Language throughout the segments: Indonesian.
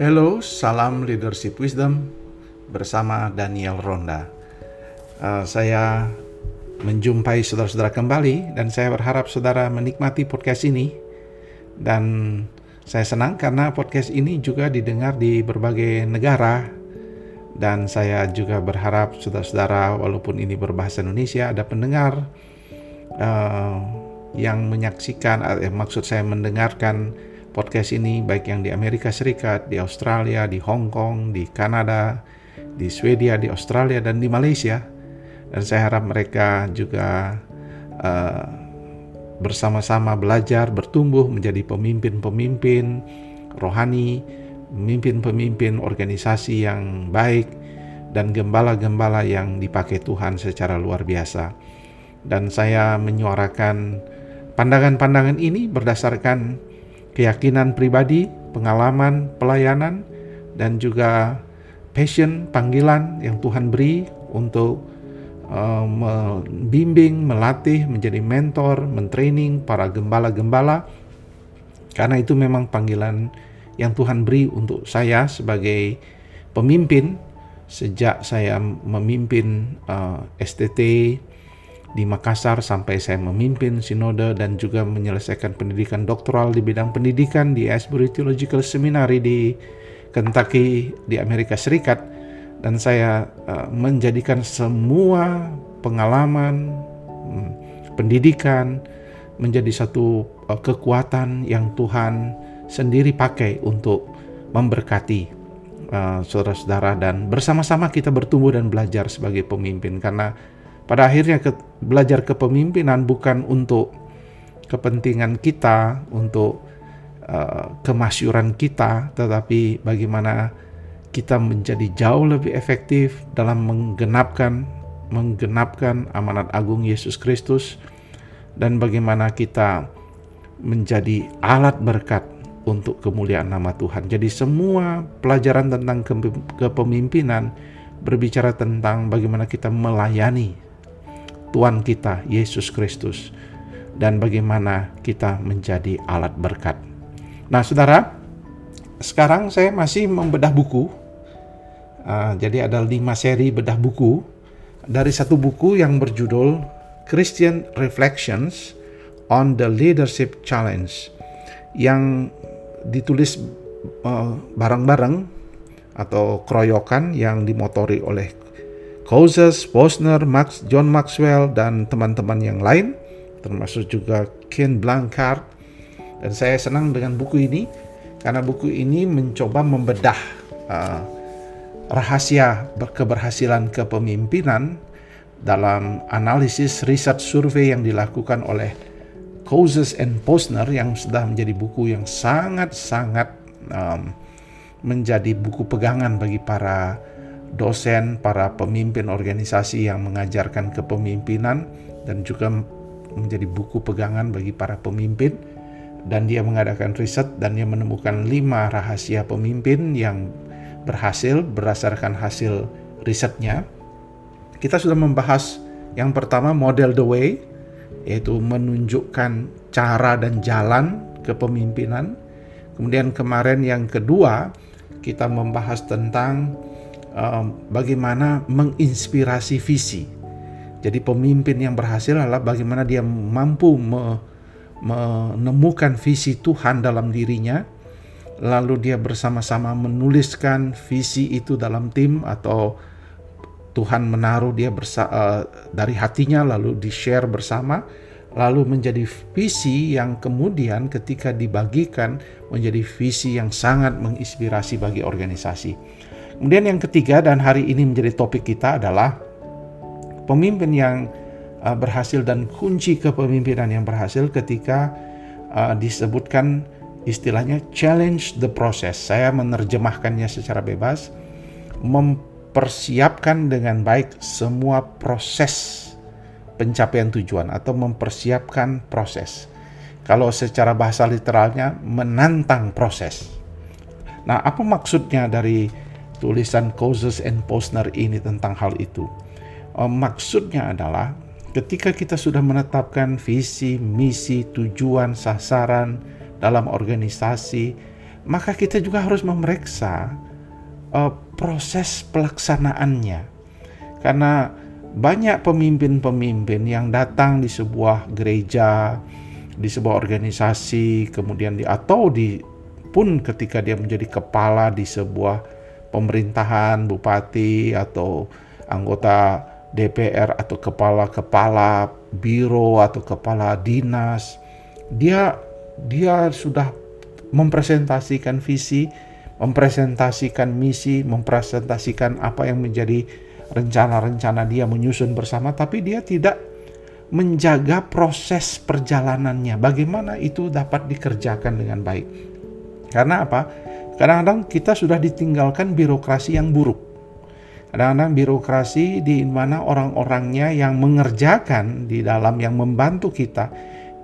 Hello, salam leadership wisdom bersama Daniel Ronda. Uh, saya menjumpai saudara-saudara kembali dan saya berharap saudara menikmati podcast ini dan saya senang karena podcast ini juga didengar di berbagai negara dan saya juga berharap saudara-saudara walaupun ini berbahasa Indonesia ada pendengar uh, yang menyaksikan eh, maksud saya mendengarkan podcast ini baik yang di Amerika Serikat, di Australia, di Hong Kong, di Kanada, di Swedia, di Australia dan di Malaysia. Dan saya harap mereka juga uh, bersama-sama belajar, bertumbuh menjadi pemimpin-pemimpin rohani, pemimpin-pemimpin organisasi yang baik dan gembala-gembala yang dipakai Tuhan secara luar biasa. Dan saya menyuarakan pandangan-pandangan ini berdasarkan keyakinan pribadi, pengalaman pelayanan, dan juga passion, panggilan yang Tuhan beri untuk uh, membimbing, melatih, menjadi mentor, mentraining para gembala-gembala. Karena itu memang panggilan yang Tuhan beri untuk saya sebagai pemimpin sejak saya memimpin uh, STT di Makassar sampai saya memimpin sinode dan juga menyelesaikan pendidikan doktoral di bidang pendidikan di Asbury Theological Seminary di Kentucky di Amerika Serikat. Dan saya uh, menjadikan semua pengalaman um, pendidikan menjadi satu uh, kekuatan yang Tuhan sendiri pakai untuk memberkati uh, saudara-saudara. Dan bersama-sama kita bertumbuh dan belajar sebagai pemimpin. Karena pada akhirnya ke, belajar kepemimpinan bukan untuk kepentingan kita, untuk uh, kemasyuran kita, tetapi bagaimana kita menjadi jauh lebih efektif dalam menggenapkan menggenapkan amanat agung Yesus Kristus dan bagaimana kita menjadi alat berkat untuk kemuliaan nama Tuhan. Jadi semua pelajaran tentang kepemimpinan berbicara tentang bagaimana kita melayani Tuhan kita Yesus Kristus dan bagaimana kita menjadi alat berkat. Nah, saudara, sekarang saya masih membedah buku. Uh, jadi ada lima seri bedah buku dari satu buku yang berjudul Christian Reflections on the Leadership Challenge yang ditulis uh, bareng-bareng atau keroyokan yang dimotori oleh Cousins, Posner, Max, John Maxwell, dan teman-teman yang lain, termasuk juga Ken Blancard. Dan saya senang dengan buku ini, karena buku ini mencoba membedah uh, rahasia keberhasilan kepemimpinan dalam analisis riset survei yang dilakukan oleh Cousins and Posner yang sudah menjadi buku yang sangat-sangat um, menjadi buku pegangan bagi para dosen, para pemimpin organisasi yang mengajarkan kepemimpinan dan juga menjadi buku pegangan bagi para pemimpin dan dia mengadakan riset dan dia menemukan lima rahasia pemimpin yang berhasil berdasarkan hasil risetnya. Kita sudah membahas yang pertama model the way yaitu menunjukkan cara dan jalan kepemimpinan. Kemudian kemarin yang kedua kita membahas tentang um, bagaimana menginspirasi visi. Jadi pemimpin yang berhasil adalah bagaimana dia mampu me, menemukan visi Tuhan dalam dirinya, lalu dia bersama-sama menuliskan visi itu dalam tim atau Tuhan menaruh dia bersa uh, dari hatinya lalu di share bersama lalu menjadi visi yang kemudian ketika dibagikan menjadi visi yang sangat menginspirasi bagi organisasi. Kemudian yang ketiga dan hari ini menjadi topik kita adalah pemimpin yang uh, berhasil dan kunci kepemimpinan yang berhasil ketika uh, disebutkan istilahnya challenge the process. Saya menerjemahkannya secara bebas, mempersiapkan dengan baik semua proses pencapaian tujuan atau mempersiapkan proses. Kalau secara bahasa literalnya menantang proses. Nah, apa maksudnya dari tulisan Causes and Posner ini tentang hal itu. Uh, maksudnya adalah ketika kita sudah menetapkan visi, misi, tujuan, sasaran dalam organisasi, maka kita juga harus memeriksa uh, proses pelaksanaannya. Karena banyak pemimpin-pemimpin yang datang di sebuah gereja, di sebuah organisasi, kemudian di atau di pun ketika dia menjadi kepala di sebuah pemerintahan, bupati atau anggota DPR atau kepala-kepala biro atau kepala dinas, dia dia sudah mempresentasikan visi, mempresentasikan misi, mempresentasikan apa yang menjadi rencana-rencana dia menyusun bersama, tapi dia tidak menjaga proses perjalanannya. Bagaimana itu dapat dikerjakan dengan baik? Karena apa? Kadang-kadang kita sudah ditinggalkan birokrasi yang buruk. Kadang-kadang birokrasi di mana orang-orangnya yang mengerjakan di dalam yang membantu kita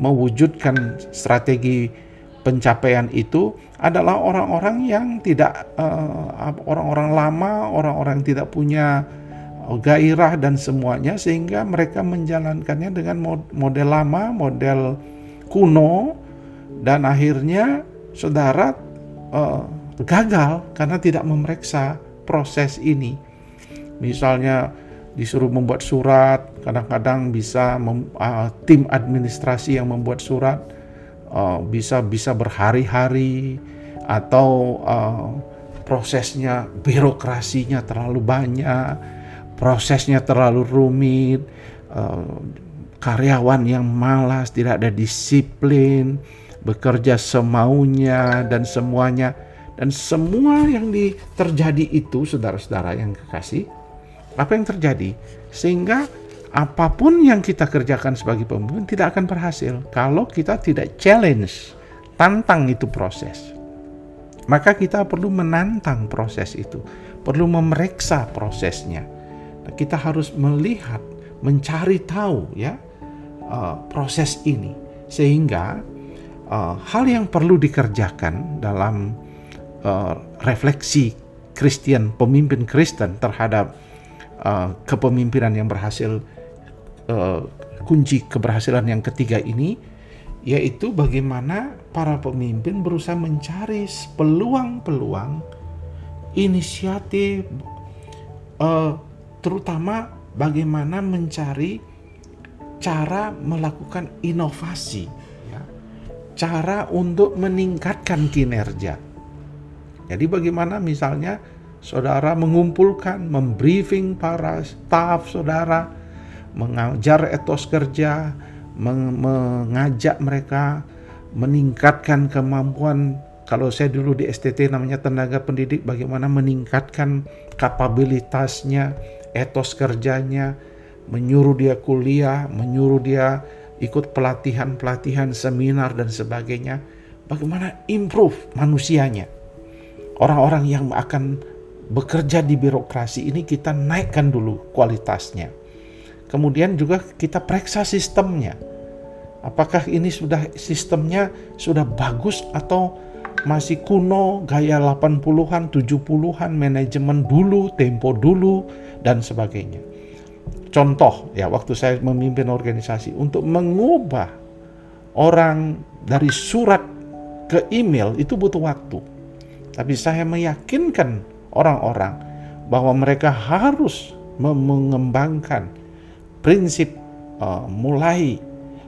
mewujudkan strategi pencapaian itu adalah orang-orang yang tidak uh, orang-orang lama, orang-orang yang tidak punya gairah dan semuanya sehingga mereka menjalankannya dengan model lama, model kuno dan akhirnya saudara uh, gagal karena tidak memeriksa proses ini. Misalnya disuruh membuat surat, kadang-kadang bisa mem, uh, tim administrasi yang membuat surat uh, bisa bisa berhari-hari atau uh, prosesnya birokrasinya terlalu banyak prosesnya terlalu rumit, uh, karyawan yang malas, tidak ada disiplin, bekerja semaunya dan semuanya dan semua yang di, terjadi itu saudara-saudara yang kekasih apa yang terjadi? Sehingga apa pun yang kita kerjakan sebagai pemimpin tidak akan berhasil kalau kita tidak challenge tantang itu proses. Maka kita perlu menantang proses itu perlu memeriksa prosesnya. Kita harus melihat, mencari tahu ya uh, proses ini. Sehingga uh, hal yang perlu dikerjakan dalam uh, refleksi Kristen, pemimpin Kristen terhadap uh, kepemimpinan yang berhasil, uh, kunci keberhasilan yang ketiga ini, yaitu bagaimana para pemimpin berusaha mencari peluang-peluang inisiatif, uh, terutama bagaimana mencari cara melakukan inovasi, ya. cara untuk meningkatkan kinerja. Jadi bagaimana misalnya saudara mengumpulkan, membriefing para staf saudara, mengajar etos kerja, mengajak mereka meningkatkan kemampuan kalau saya dulu di STT namanya tenaga pendidik bagaimana meningkatkan kapabilitasnya etos kerjanya, menyuruh dia kuliah, menyuruh dia ikut pelatihan-pelatihan, seminar dan sebagainya. Bagaimana improve manusianya. Orang-orang yang akan bekerja di birokrasi ini kita naikkan dulu kualitasnya. Kemudian juga kita periksa sistemnya. Apakah ini sudah sistemnya sudah bagus atau masih kuno, gaya 80-an, 70-an, manajemen dulu, tempo dulu, dan sebagainya. Contoh ya waktu saya memimpin organisasi untuk mengubah orang dari surat ke email itu butuh waktu. Tapi saya meyakinkan orang-orang bahwa mereka harus mengembangkan prinsip uh, mulai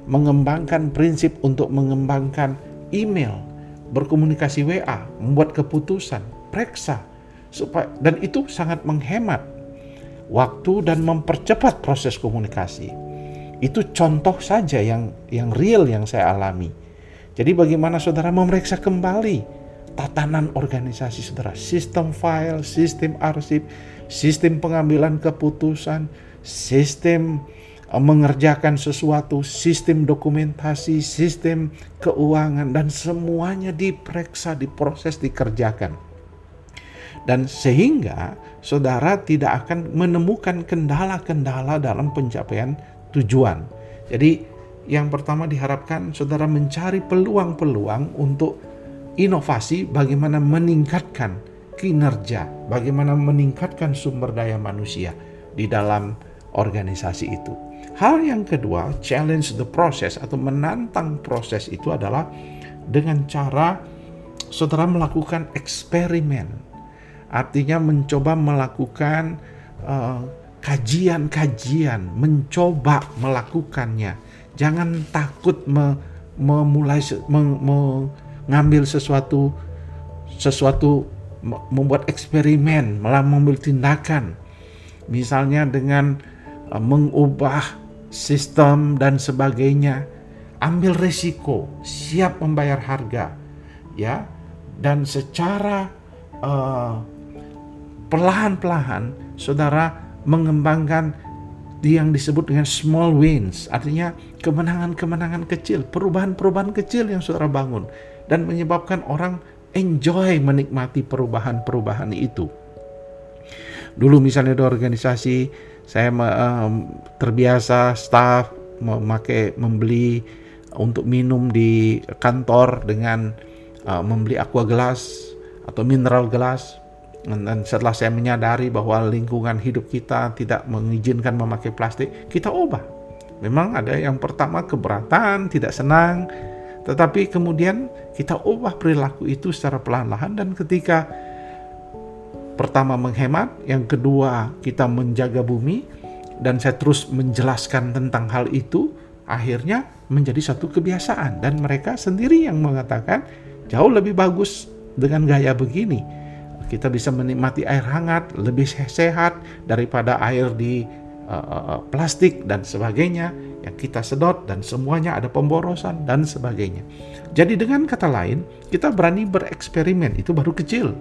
mengembangkan prinsip untuk mengembangkan email, berkomunikasi WA, membuat keputusan, periksa supaya dan itu sangat menghemat waktu dan mempercepat proses komunikasi. Itu contoh saja yang yang real yang saya alami. Jadi bagaimana saudara memeriksa kembali tatanan organisasi saudara, sistem file, sistem arsip, sistem pengambilan keputusan, sistem eh, mengerjakan sesuatu, sistem dokumentasi, sistem keuangan dan semuanya diperiksa, diproses, dikerjakan. Dan sehingga saudara tidak akan menemukan kendala-kendala dalam pencapaian tujuan. Jadi, yang pertama diharapkan saudara mencari peluang-peluang untuk inovasi, bagaimana meningkatkan kinerja, bagaimana meningkatkan sumber daya manusia di dalam organisasi itu. Hal yang kedua, challenge the process atau menantang proses itu adalah dengan cara saudara melakukan eksperimen, artinya mencoba melakukan uh, kajian-kajian, mencoba melakukannya. Jangan takut me, memulai mengambil sesuatu sesuatu membuat eksperimen, malah mengambil tindakan. Misalnya dengan uh, mengubah sistem dan sebagainya. Ambil resiko, siap membayar harga, ya. Dan secara uh, perlahan-perlahan saudara mengembangkan yang disebut dengan small wins, artinya kemenangan-kemenangan kecil, perubahan-perubahan kecil yang saudara bangun dan menyebabkan orang enjoy menikmati perubahan-perubahan itu. Dulu misalnya di organisasi saya terbiasa staff memakai membeli untuk minum di kantor dengan uh, membeli aqua gelas atau mineral gelas dan setelah saya menyadari bahwa lingkungan hidup kita tidak mengizinkan memakai plastik, kita ubah. Memang ada yang pertama keberatan, tidak senang, tetapi kemudian kita ubah perilaku itu secara perlahan-lahan dan ketika pertama menghemat, yang kedua kita menjaga bumi dan saya terus menjelaskan tentang hal itu, akhirnya menjadi satu kebiasaan. Dan mereka sendiri yang mengatakan jauh lebih bagus dengan gaya begini. Kita bisa menikmati air hangat lebih sehat daripada air di uh, plastik dan sebagainya yang kita sedot dan semuanya ada pemborosan dan sebagainya. Jadi dengan kata lain, kita berani bereksperimen itu baru kecil.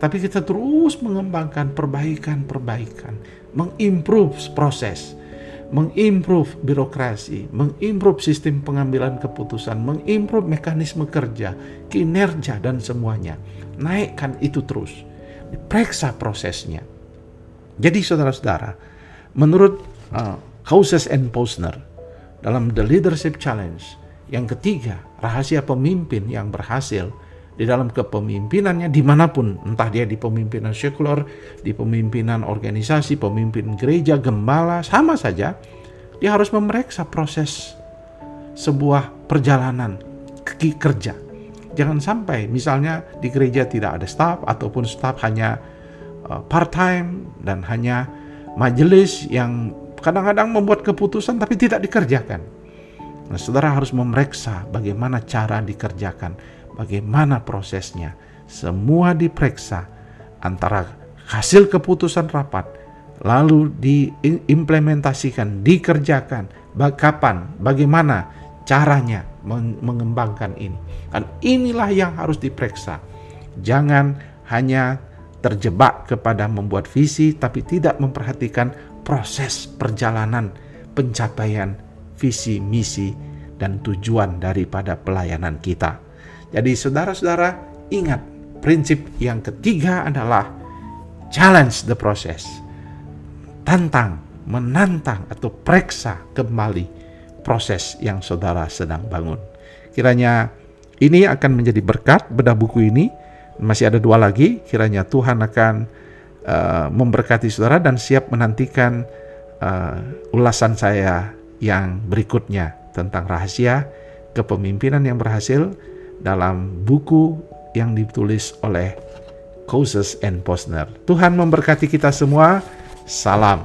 Tapi kita terus mengembangkan perbaikan-perbaikan, mengimprove proses, mengimprove birokrasi, mengimprove sistem pengambilan keputusan, mengimprove mekanisme kerja, kinerja dan semuanya naikkan itu terus. Periksa prosesnya. Jadi saudara-saudara, menurut uh, Kauses and Posner dalam The Leadership Challenge, yang ketiga, rahasia pemimpin yang berhasil di dalam kepemimpinannya di mana pun, entah dia di pemimpinan sekuler, di pemimpinan organisasi, pemimpin gereja, gembala, sama saja, dia harus memeriksa proses sebuah perjalanan kerja. Jangan sampai misalnya di gereja tidak ada staff ataupun staff hanya uh, part time dan hanya majelis yang kadang-kadang membuat keputusan tapi tidak dikerjakan. Nah, saudara harus memeriksa bagaimana cara dikerjakan, bagaimana prosesnya. Semua diperiksa antara hasil keputusan rapat lalu diimplementasikan, dikerjakan, kapan, bagaimana caranya mengembangkan ini. Dan inilah yang harus diperiksa. Jangan hanya terjebak kepada membuat visi tapi tidak memperhatikan proses perjalanan pencapaian visi, misi, dan tujuan daripada pelayanan kita. Jadi saudara-saudara ingat prinsip yang ketiga adalah challenge the process. Tantang, menantang atau periksa kembali proses yang saudara sedang bangun. Kiranya ini akan menjadi berkat bedah buku ini. Masih ada dua lagi. Kiranya Tuhan akan uh, memberkati saudara dan siap menantikan uh, ulasan saya yang berikutnya tentang rahasia kepemimpinan yang berhasil dalam buku yang ditulis oleh Causes and Posner. Tuhan memberkati kita semua. Salam.